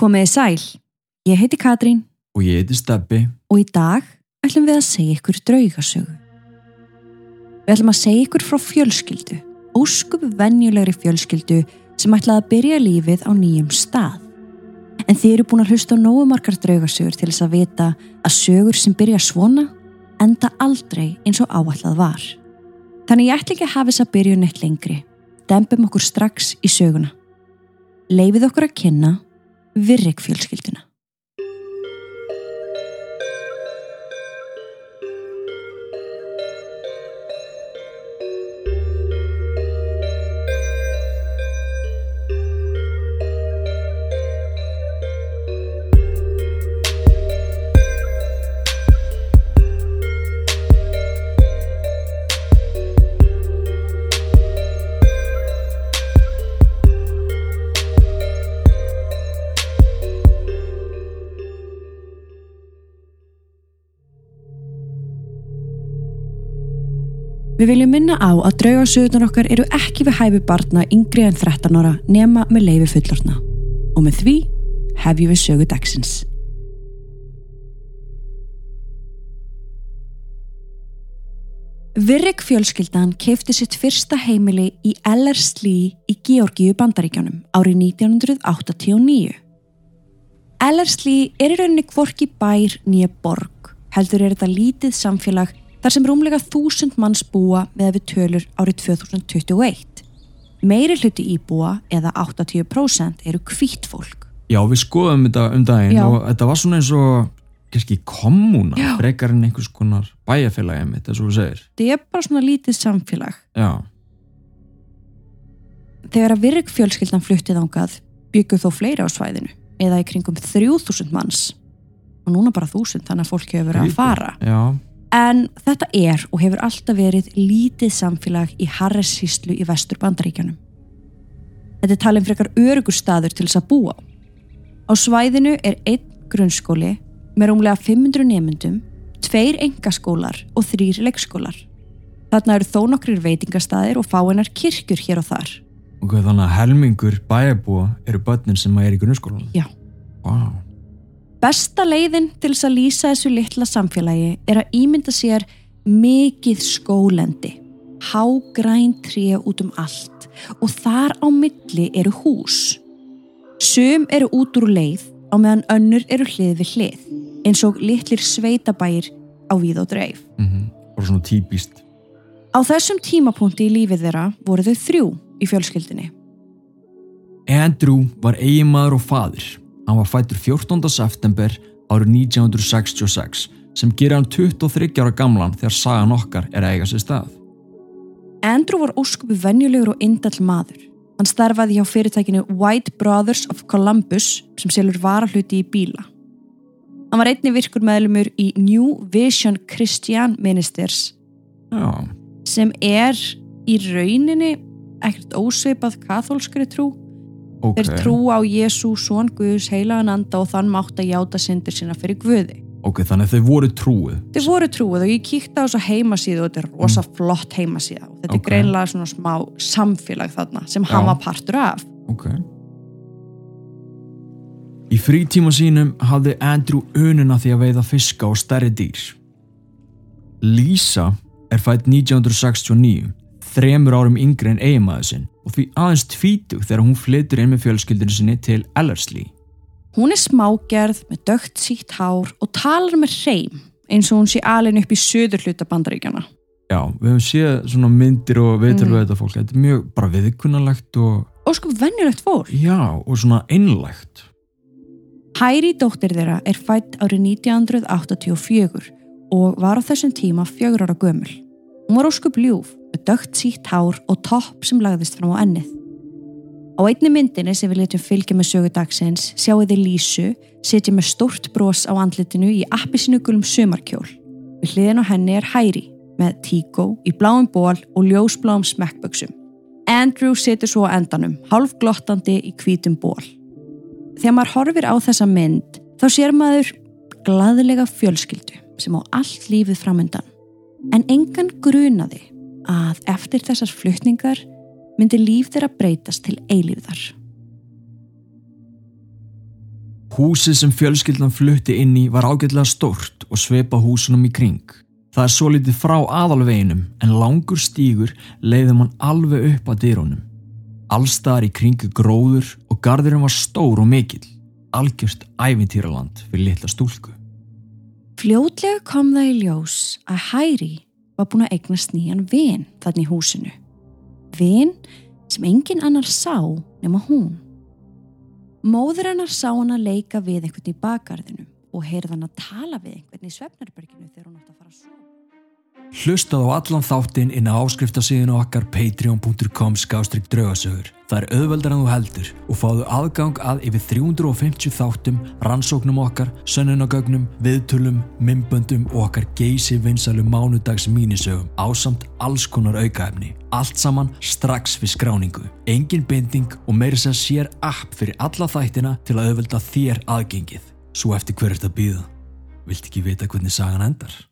Komiði sæl, ég heiti Katrín Og ég heiti Steppi. og í dag ætlum við að segja ykkur draugasögu. Við ætlum að segja ykkur frá fjölskyldu, óskup venjulegri fjölskyldu sem ætlaði að byrja lífið á nýjum stað. En þið eru búin að hlusta á nógu margar draugasögur til þess að vita að sögur sem byrja svona enda aldrei eins og áætlað var. Þannig ég ætla ekki að hafa þess að byrja neitt lengri. Dempum okkur strax í söguna. Leifið okkur að kynna virrik Við viljum minna á að draugasögunar okkar eru ekki við hæfi barna yngri en 13 ára nema með leifi fullorna. Og með því hefjum við sögu dagsins. Virrik fjölskyldan keifti sitt fyrsta heimili í Ellerslie í Georgíu bandaríkjánum árið 1989. Ellerslie er í rauninni hvorki bær nýja borg, heldur er þetta lítið samfélag þar sem rúmlega þúsund manns búa með við tölur árið 2021. Meiri hluti íbúa eða 80% eru hvitt fólk. Já, við skoðum þetta um daginn Já. og þetta var svona eins og kannski kommuna, Já. frekar en einhvers konar bæjarfélagi mitt, eins og þú segir. Þetta er bara svona lítið samfélag. Já, Þegar að virk fjölskyldan fluttið ángað byggu þó fleiri á svæðinu eða í kringum 3000 manns og núna bara 1000 þannig að fólk hefur verið að fara. já, En þetta er og hefur alltaf verið lítið samfélag í Harrissíslu í vestur bandaríkjanum. Þetta er talin frekar örugur staður til þess að búa á. Svæðinu er einn grunnskóli með rúmlega 500 nemyndum, tveir engaskólar og þrýr leikskólar. Þarna eru þó nokkrir veitingastæðir og fáinnar kirkjur hér og þar. og hvað þannig að helmingur bæjarbúa eru börnin sem er í grunnskólanum. Já. Vá, Besta leiðin til þess að lýsa þessu litla samfélagi er að ímynda sér mikið skólendi, hágræn tré út um allt og þar á milli eru hús. Sum eru út úr leið á meðan önnur eru hlið við hlið, eins og litlir sveitabæir á víð og dreif. mm bara svona típist. Á þessum tímapunkti í lífið þeirra voru þau þrjú í fjölskyldinni. Andrew var eiginmaður og fadir. Hann var fættur 14. september árið 1966 sem gerir hann 23 ára gamlan þegar sagan okkar er að eiga sér stað. Andrew var óskupu venjulegur og indall maður. Hann starfaði hjá fyrirtækinu White Brothers of Columbus sem selur varahluti í bíla. Hann var einni virkur meðlumur í New Vision Christian Ministers Já, sem er í rauninni ekkert ósveipað kathólskri trú. Ok. Þeir trú á Jésu, son Guðs, heilagan anda og þann mátt að játa syndir sína fyrir Guði. Ok, þannig að þau voru trúið. Þeir voru trúið og ég kíkti á þessa heimasíðu og þetta er rosa flott heimasíða þetta Ok. er greinlega svona smá samfélag þarna sem hann Já. var partur af. Ok. Í frítíma sínum hafði Andrew ununa því að veiða fiska og stærri dýr. Lisa er fætt 1969, þremur árum yngri en eiginmaður sinn og því aðeins tvítug þegar hún flytur inn með fjölskyldinu sinni til Ellerslie. Hún er smágerð með dögt sítt hár og talar með hreim eins og hún sé alin upp í söður hluta bandaríkjana. Já, við höfum séð svona myndir og viðtölu Mm. þetta fólk. Þetta er mjög bara viðkunnalegt og Og sko venjulegt fólk. já, og svona einlægt. Hæri dóttir þeirra er fætt árið 1984 og var á þessum tíma fjögur ára gömul. Hún var óskup ljúf með dögt sítt hár og topp sem lagðist fram á ennið. Á einni myndinni sem við letum fylgja með sögu dagsins sjáu þið Lísu setja með stórt bros á andlitinu í appisinugulum sumarkjól. Við hliðin á henni er Hæri með Tíko í bláum ból og ljósbláum smekkböksum. Andrew situr svo endanum, hálf glottandi í hvítum ból. Þegar maður horfir á þessa mynd þá sér maður glaðlega fjölskyldu sem á allt lífið framöndan. En engan grunaði að eftir þessar flutningar myndi líf þeirra breytast til eilífðar. Húsið sem fjölskyldan flutti inn í var ágætlega stórt og svepa húsunum í kring. Það er svo litið frá aðalveginum en langur stígur leiði mann alveg upp að dyrunum. Allstaðar í kringu gróður og gardurinn var stór og mikill. Algjörst ævintýraland fyrir litla stúlku. Fljótlega kom það í ljós að Hæri var búin að eignast nýjan vin þannig í húsinu. Vin sem engin annar sá nema hún. Móður hennar sá hann að leika við einhvern í bakgarðinu og heyrði hann að tala við einhvern í svefnarberginu þegar hún átt að fara að svo. Hlustað á allan þáttinn inn á áskriftasíðinu okkar patreon.com skástrygg draugasögur. Það er auðveldar en þú heldur og fáðu aðgang að yfir 350 þáttum, rannsóknum okkar, sönnunagögnum, viðtölum, mymböndum og okkar geysi vinsalu mánudags mínisögum á samt alls konar aukaefni. Allt saman strax við skráningu. Engin binding og meiri sem sér app fyrir alla þættina til að auðvelda þér aðgengið. Svo eftir hver er þetta býða? Vilt ekki vita hvernig sagan endar?